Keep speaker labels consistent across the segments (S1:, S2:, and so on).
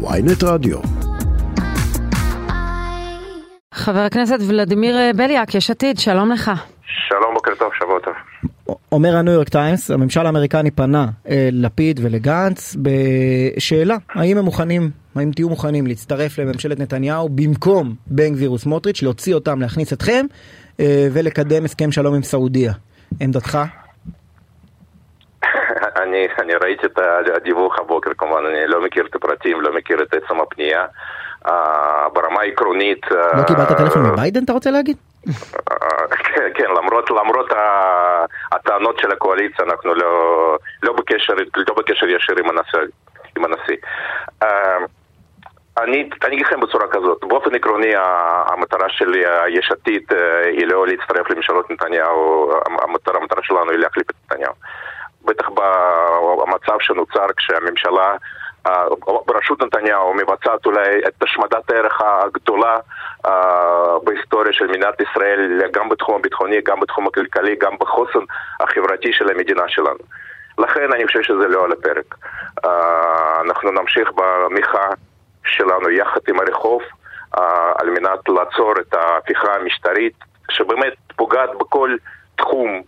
S1: ויינט רדיו.
S2: חבר הכנסת ולדימיר בליאק, יש עתיד, שלום לך.
S3: שלום, בוקר טוב, שבוע טוב.
S4: אומר הניו יורק טיימס, הממשל האמריקני פנה אה, לפיד ולגנץ בשאלה, האם הם מוכנים, האם תהיו מוכנים להצטרף לממשלת נתניהו במקום בן גביר וסמוטריץ', להוציא אותם, להכניס אתכם אה, ולקדם הסכם שלום עם סעודיה. עמדתך?
S3: אני, אני ראיתי את הדיווח הבוקר, כמובן, אני לא מכיר את הפרטים, לא מכיר את עצם הפנייה. Uh, ברמה העקרונית...
S4: לא קיבלת טלפון מביידן, אתה רוצה להגיד?
S3: כן, כן, למרות, למרות הטענות של הקואליציה, אנחנו לא, לא, בקשר, לא בקשר ישיר עם הנשיא. עם הנשיא. אני, אני אגיד לכם בצורה כזאת, באופן עקרוני המטרה של יש עתיד היא לא להצטרף לממשלות נתניהו, המטרה, המטרה שלנו היא להחליף את נתניהו. בטח במצב שנוצר כשהממשלה בראשות נתניהו מבצעת אולי את השמדת הערך הגדולה בהיסטוריה של מדינת ישראל, גם בתחום הביטחוני, גם בתחום הכלכלי, גם בחוסן החברתי של המדינה שלנו. לכן אני חושב שזה לא על הפרק. אנחנו נמשיך במחאה שלנו יחד עם הרחוב על מנת לעצור את ההפיכה המשטרית שבאמת פוגעת בכל תחום,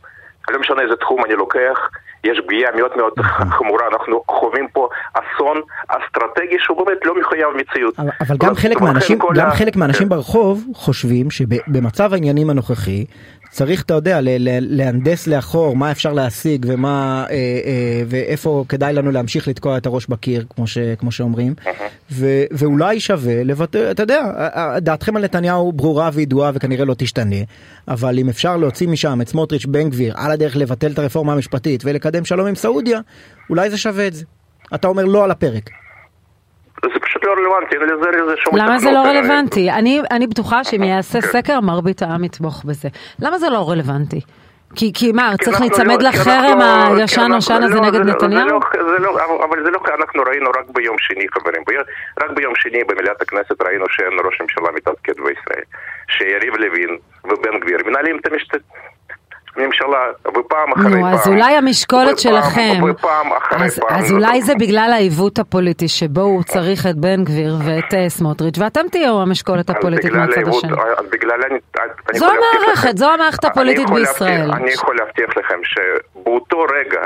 S3: לא משנה איזה תחום אני לוקח, יש פגיעה מאוד מאוד חמורה, אנחנו חווים פה אסון אסטרטגי שהוא באמת לא מחויב מציאות.
S4: אבל, אבל גם חלק מהאנשים, גם ה... חלק מהאנשים כן. ברחוב חושבים שבמצב העניינים הנוכחי צריך, אתה יודע, להנדס לאחור מה אפשר להשיג ומה, אה, אה, ואיפה כדאי לנו להמשיך לתקוע את הראש בקיר, כמו, ש, כמו שאומרים, ו, ואולי שווה לבטא, אתה יודע, דעתכם על נתניהו ברורה וידועה וכנראה לא תשתנה, אבל אם אפשר להוציא משם את סמוטריץ' בן גביר על הדרך לבטל את הרפורמה המשפטית ולקדם שלום עם סעודיה, אולי זה שווה את זה. אתה אומר לא על הפרק.
S3: זה פשוט לא רלוונטי, אין לזה איזה שום...
S2: למה זה לא רלוונטי? אני, אני בטוחה שאם יעשה סקר, מרבית העם יתמוך בזה. למה זה לא רלוונטי? כי, כי מה, צריך להיצמד לחרם הישן נושן הזה נגד נתניהו?
S3: אבל זה לא, אנחנו ראינו רק ביום שני, חברים, רק ביום שני במליאת הכנסת ראינו שאין ראש ממשלה מתפקד בישראל. שיריב לוין ובן גביר מנהלים את המשת... ממשלה, ופעם אחרי
S2: נו,
S3: פעם.
S2: אז אולי המשקולת שלכם,
S3: ופעם אחרי
S2: אז,
S3: פעם.
S2: אז אולי זה בגלל העיוות הפוליטי שבו הוא צריך את בן גביר ואת uh, סמוטריץ', ואתם תהיו המשקולת הפוליטית מהצד
S3: העיוות,
S2: השני.
S3: אז בגלל אני
S2: זו המערכת, זו המערכת הפוליטית
S3: אני
S2: בישראל.
S3: להבטיח, אני יכול להבטיח לכם שבאותו רגע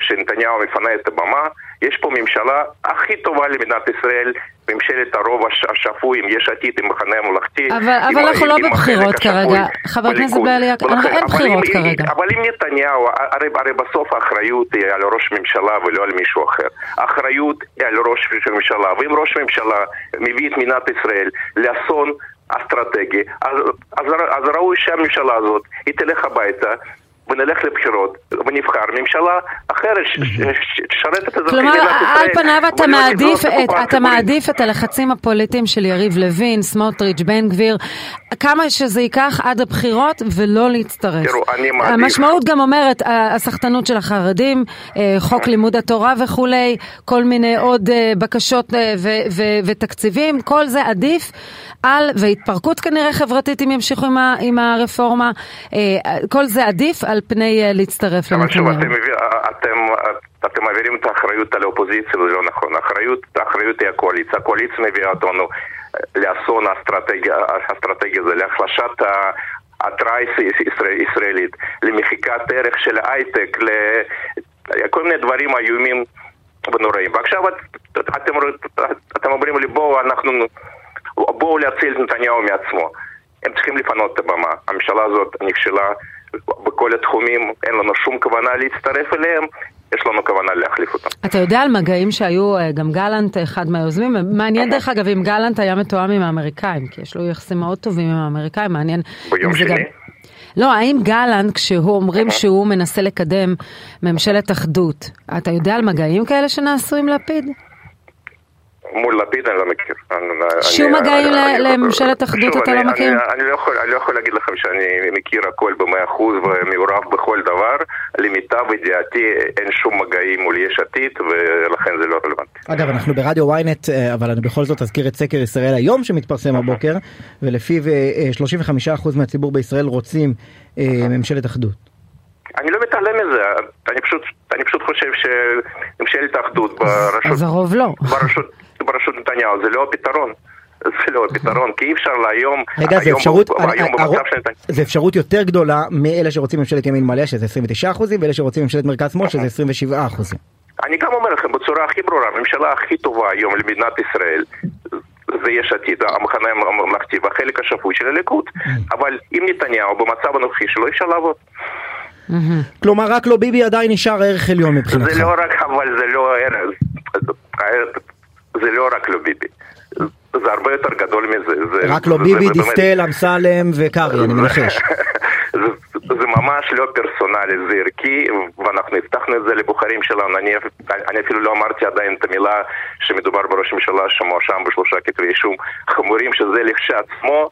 S3: שנתניהו מפנה את הבמה, יש פה ממשלה הכי טובה למדינת ישראל, ממשלת הרוב השפוי עם יש עתיד, עם מחנה הממלכתי.
S2: אבל, אבל אנחנו לא בבחירות כרגע, חבר הכנסת בליאק, אין בחירות
S3: אם,
S2: כרגע.
S3: אבל אם נתניהו, הרי, הרי בסוף האחריות היא על ראש ממשלה ולא על מישהו אחר. האחריות היא על ראש ממשלה, ואם ראש ממשלה מביא את מדינת ישראל לאסון אסטרטגי, אז, אז, אז ראוי שהממשלה הזאת, היא תלך הביתה. ונלך לבחירות ונבחר ממשלה אחרת שתשרת את אזרחי
S2: כלומר,
S3: מדינת ישראל.
S2: על פניו אתה
S3: ולא
S2: מעדיף,
S3: לבנות
S2: את, אתה. מעדיף את הלחצים הפוליטיים של יריב לוין, סמוטריץ', בן גביר, כמה שזה ייקח עד הבחירות ולא להצטרף.
S3: תראו, אני מעדיף-
S2: המשמעות גם אומרת, הסחטנות של החרדים, אה, חוק לימוד התורה וכולי, כל מיני עוד אה, בקשות אה, ותקציבים, כל זה עדיף על, והתפרקות כנראה חברתית אם ימשיכו עם, ה- עם הרפורמה, כל זה עדיף על פני להצטרף
S3: אבל שוב,
S2: לנתניהו.
S3: אתם, אתם מעבירים את האחריות על האופוזיציה, זה לא נכון. האחריות, האחריות היא הקואליציה. הקואליציה מביאה אותנו לאסון האסטרטגיה, האסטרטגיה הזה, להחלשת ה... התרעה ישראל- ישראלית, למחיקת ערך של ההייטק, לכל מיני דברים איומים ונוראים. ועכשיו את- אתם, אתם אומרים לי בואו אנחנו, בואו להציל את נתניהו מעצמו. הם צריכים לפנות את הבמה. הממשלה הזאת נכשלה בכל התחומים, אין לנו שום כוונה להצטרף אליהם, יש לנו כוונה להחליף אותם.
S2: אתה יודע על מגעים שהיו, אה, גם גלנט אחד מהיוזמים, מעניין דרך אגב אם גלנט היה מתואם עם האמריקאים, כי יש לו יחסים מאוד טובים עם האמריקאים, מעניין.
S3: ביום שני?
S2: גם- לא, האם גלנט, כשהוא אומרים שהוא מנסה לקדם ממשלת אחדות, אתה יודע על מגעים כאלה שנעשו עם לפיד?
S3: מול לפיד אני לא מכיר.
S2: שום מגעים לממשלת אחדות אתה
S3: אני-
S2: לא מכיר?
S3: אני- לא יכול- אני לא יכול להגיד לכם שאני מכיר הכל במאה אחוז ומעורב בכל דבר. למיטב ידיעתי אין שום מגעים מול יש עתיד ולכן זה לא רלוונטי.
S4: אגב, אנחנו ברדיו ynet, אה, אבל אני בכל זאת אזכיר את סקר ישראל היום שמתפרסם הבוקר, ולפיו אה, אה, 35% מהציבור בישראל רוצים אה, ממשלת אחדות.
S3: אני לא מתעלם מזה, אני פשוט, אני פשוט חושב שממשלת האחדות ברשות...
S2: אז הרוב לא.
S3: ברשות, בראשות נתניהו, זה לא הפתרון. זה לא הפתרון, כי אי אפשר להיום,
S4: רגע, זה אפשרות, זה אפשרות יותר גדולה מאלה שרוצים ממשלת ימין מלא, שזה 29 אחוזים, ואלה שרוצים ממשלת מרכז שמאל, שזה 27 אחוזים.
S3: אני גם אומר לכם בצורה הכי ברורה, הממשלה הכי טובה היום למדינת ישראל זה יש עתיד, המחנה הממלכתי והחלק השפוי של הליכוד, mm. אבל עם נתניהו במצב הנוכחי שלו אפשר לעבוד.
S4: Mm-hmm. כלומר רק לא ביבי עדיין נשאר ערך עליון מבחינתך.
S3: זה לא רק, אבל זה לא ערך, זה לא רק לא ביבי. זה הרבה יותר גדול מזה.
S4: רק לא ביבי, דיסטל, אמסלם וקרעי, אני מנחש.
S3: זה ממש לא פרסונלי, זה ערכי, ואנחנו הבטחנו את זה לבוחרים שלנו. אני, אני אפילו לא אמרתי עדיין את המילה שמדובר בראש ממשלה שמואשם בשלושה כתבי אישום חמורים, שזה לכשעצמו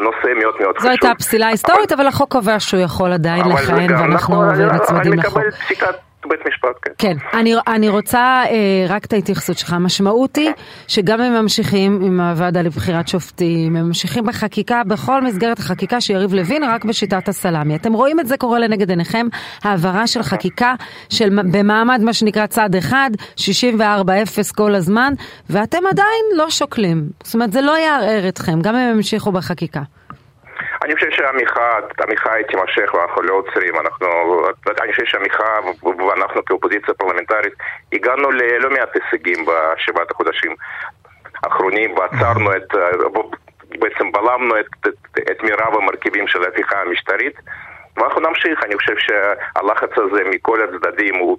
S3: נושא מאוד מאוד חשוב.
S2: זו הייתה פסילה היסטורית, אבל, אבל החוק קובע שהוא יכול עדיין לכהן, ואנחנו נצמדים לחוק.
S3: אני מקבל פסיקת בית משפט, כן.
S2: כן, אני, אני רוצה אה, רק את ההתייחסות שלך. המשמעות היא שגם הם ממשיכים עם הוועדה לבחירת שופטים, הם ממשיכים בחקיקה, בכל מסגרת החקיקה של יריב לוין, רק בשיטת הסלאמי. אתם רואים את זה קורה לנגד עיניכם, העברה של חקיקה של, במעמד מה שנקרא צד אחד, 64-0 כל הזמן, ואתם עדיין לא שוקלים. זאת אומרת, זה לא יערער אתכם, גם אם הם המשיכו בחקיקה.
S3: אני חושב שהמחאה, המחאה תימשך ואנחנו לא עוצרים, אנחנו, אני חושב שהמחאה ואנחנו כאופוזיציה פרלמנטרית הגענו ללא מעט הישגים בשבעת החודשים האחרונים ועצרנו את, בעצם בלמנו את, את, את מירב המרכיבים של ההפיכה המשטרית ואנחנו נמשיך, אני חושב שהלחץ הזה מכל הצדדים הוא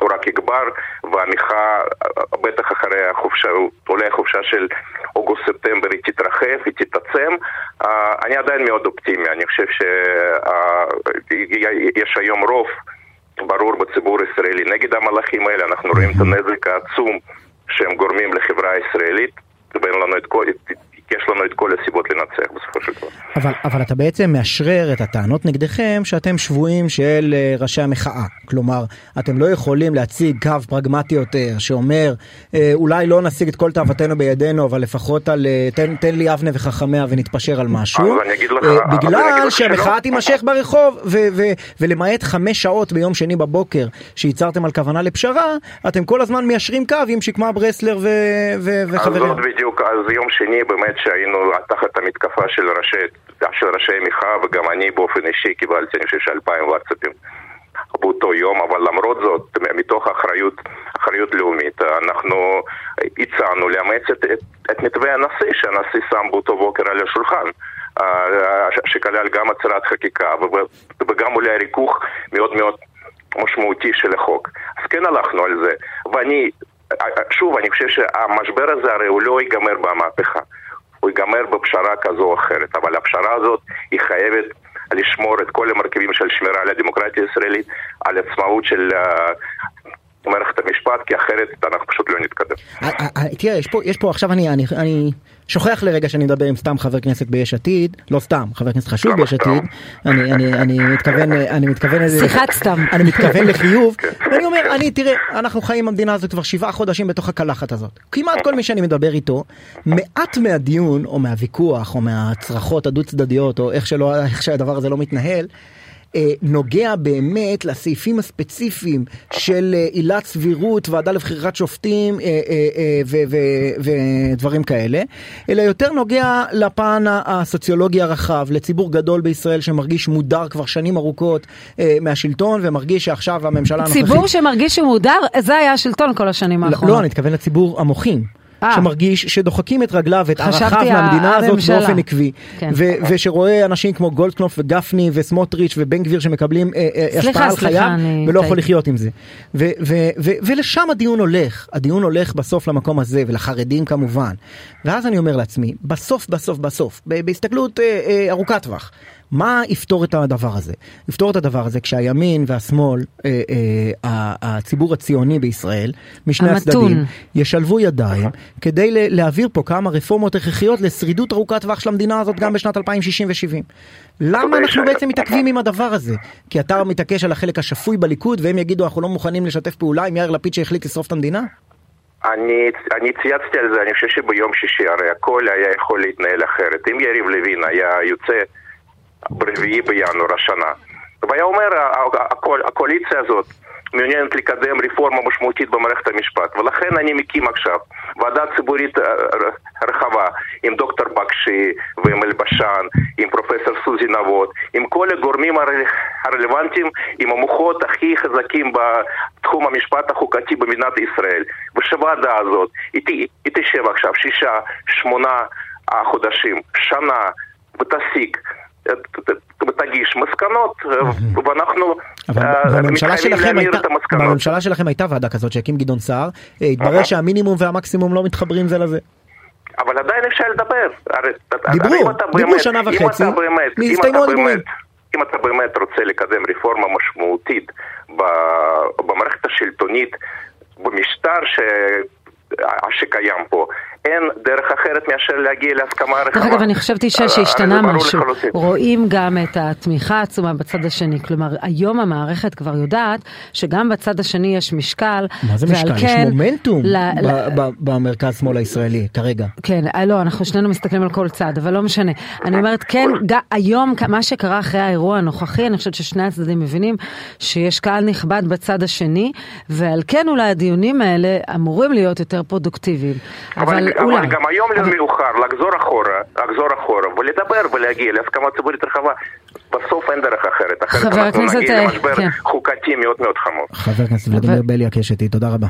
S3: הוא רק יגבר, והמחאה, בטח אחרי החופשה, אולי החופשה של אוגוסט-ספטמבר היא תתרחב, היא תתעצם. אה, אני עדיין מאוד אופטימי, אני חושב שיש היום רוב ברור בציבור הישראלי נגד המהלכים האלה, אנחנו רואים את הנזק העצום שהם גורמים לחברה הישראלית, ואין לנו את כל, יש לנו את כל הסיבות לנצח בסופו של דבר.
S4: אבל, אבל אתה בעצם מאשרר את הטענות נגדכם שאתם שבויים של uh, ראשי המחאה. כלומר, אתם לא יכולים להציג קו פרגמטי יותר שאומר uh, אולי לא נשיג את כל תאוותנו בידינו, אבל לפחות על uh, תן, תן לי אבנה וחכמיה ונתפשר על משהו.
S3: לך,
S4: uh, בגלל שהמחאה תימשך ברחוב, ו- ו- ולמעט חמש שעות ביום שני בבוקר שהצהרתם על כוונה לפשרה, אתם כל הזמן מיישרים קו עם שקמה ברסלר ו- ו- וחברים. אז
S3: זאת בדיוק, אז יום שני באמת שהיינו תחת המתקפה של ראשי, של ראשי מחאה וגם אני באופן אישי קיבלתי אני חושב שאלפיים וואטסאפים באותו יום, אבל למרות זאת, מתוך אחריות, אחריות לאומית, אנחנו הצענו לאמץ את, את, את מתווה הנשיא שהנשיא שם באותו בוקר על השולחן. שכלל גם הצהרת חקיקה וגם אולי ריכוך מאוד מאוד משמעותי של החוק. אז כן הלכנו על זה. ואני, שוב, אני חושב שהמשבר הזה הרי הוא לא ייגמר במהפכה. ייגמר בפשרה כזו או אחרת, אבל הפשרה הזאת היא חייבת לשמור את כל המרכיבים של שמירה על הדמוקרטיה הישראלית, על עצמאות של uh, מערכת המשפט, כי אחרת אנחנו פשוט לא נתקדם.
S4: אה, אה, תראה, יש פה, יש פה עכשיו אני, אני, אני שוכח לרגע שאני מדבר עם סתם חבר כנסת ביש עתיד, לא סתם, חבר כנסת חשוב ביש עתיד, אני, אני, אני מתכוון, אני מתכוון,
S2: שיחת סתם,
S4: אני מתכוון לחיוב, ואני אומר, אני תראה, אנחנו חיים במדינה הזאת כבר שבעה חודשים בתוך הקלחת הזאת, כמעט כל מי שאני מדבר איתו, מעט מהדיון או מהוויכוח או מהצרחות הדו צדדיות או איך שלא, איך שהדבר הזה לא מתנהל, אה, נוגע באמת לסעיפים הספציפיים של אה, עילת סבירות, ועדה לבחירת שופטים אה, ודברים כאלה, אלא יותר נוגע לפן הסוציולוגי הרחב, לציבור גדול בישראל שמרגיש מודר כבר שנים ארוכות מהשלטון ומרגיש שעכשיו הממשלה הנוכחית...
S2: ציבור שמרגיש שהוא מודר? זה היה השלטון כל השנים האחרונות.
S4: לא, אני מתכוון לציבור המוחים. אה. שמרגיש שדוחקים את רגליו ואת ערכיו מהמדינה הזאת באופן עקבי, כן. ושרואה אנשים כמו גולדקנופ וגפני וסמוטריץ' ובן גביר שמקבלים אה, אה, השפעה על חייו ולא יכול לחיות עם זה. ולשם הדיון הולך, הדיון הולך בסוף למקום הזה ולחרדים כמובן. ואז אני אומר לעצמי, בסוף בסוף בסוף, בהסתכלות ארוכת טווח, מה יפתור את הדבר הזה? יפתור את הדבר הזה כשהימין והשמאל, אה, אה, הציבור הציוני בישראל, משני המתון. הצדדים, ישלבו ידיים כדי להעביר פה כמה רפורמות הכרחיות לשרידות ארוכת טווח של המדינה הזאת גם בשנת 2060 ו-70. למה אנחנו בעצם מתעכבים עם הדבר הזה? כי אתה מתעקש על החלק השפוי בליכוד והם יגידו אנחנו לא מוכנים לשתף פעולה עם יאיר לפיד שהחליט לשרוף את המדינה?
S3: אני, אני צייצתי על זה, אני חושב שביום שישי הרי הכל היה יכול להתנהל אחרת. אם יריב לוין היה יוצא ברביעי בינואר השנה. והיה אומר, הקואליציה הזאת מעוניינת לקדם רפורמה משמעותית במערכת המשפט, ולכן אני מקים עכשיו ועדה ציבורית רחבה עם דוקטור בקשי ועם אלבשן, עם פרופסור סוזי נבות, עם כל הגורמים הרלוונטיים, עם המוחות הכי חזקים בתחום המשפט החוקתי במדינת ישראל. ושהוועדה הזאת, היא תשב עכשיו שישה, שמונה חודשים, שנה, ותסיק ותגיש מסקנות, ואנחנו
S4: בממשלה שלכם, הייתה, בממשלה שלכם הייתה ועדה כזאת שהקים גדעון סער, התברר שהמינימום והמקסימום לא מתחברים זה לזה.
S3: אבל עדיין אפשר לדבר.
S4: דיברו, דיברו שנה וחצי, נסתיימו הדיבורים.
S3: אם אתה באמת רוצה לקדם רפורמה משמעותית במערכת השלטונית, במשטר ש... שקיים פה. אין דרך אחרת מאשר להגיע להסכמה רחבה.
S2: דרך אגב, אני חשבתי שהשתנה משהו. רואים גם את התמיכה העצומה בצד השני. כלומר, היום המערכת כבר יודעת שגם בצד השני יש משקל.
S4: מה זה משקל? יש כן, מומנטום במרכז שמאל הישראלי כרגע.
S2: כן, אה, לא, אנחנו שנינו מסתכלים על כל צד, אבל לא משנה. אני אומרת, כן, היום, מה שקרה אחרי האירוע הנוכחי, אני חושבת ששני הצדדים מבינים שיש קהל נכבד בצד השני, ועל כן אולי הדיונים האלה אמורים להיות יותר פרודוקטיביים.
S3: אבל אולי. אבל גם היום לא מאוחר לחזור אחורה, לחזור אחורה ולדבר ולהגיע להסכמה ציבורית רחבה. בסוף אין דרך אחרת, אחרת אנחנו נגיע למשבר כן. חוקתי מאוד מאוד חמור.
S4: חבר הכנסת ולדימיר בליאק יש איתי, תודה רבה.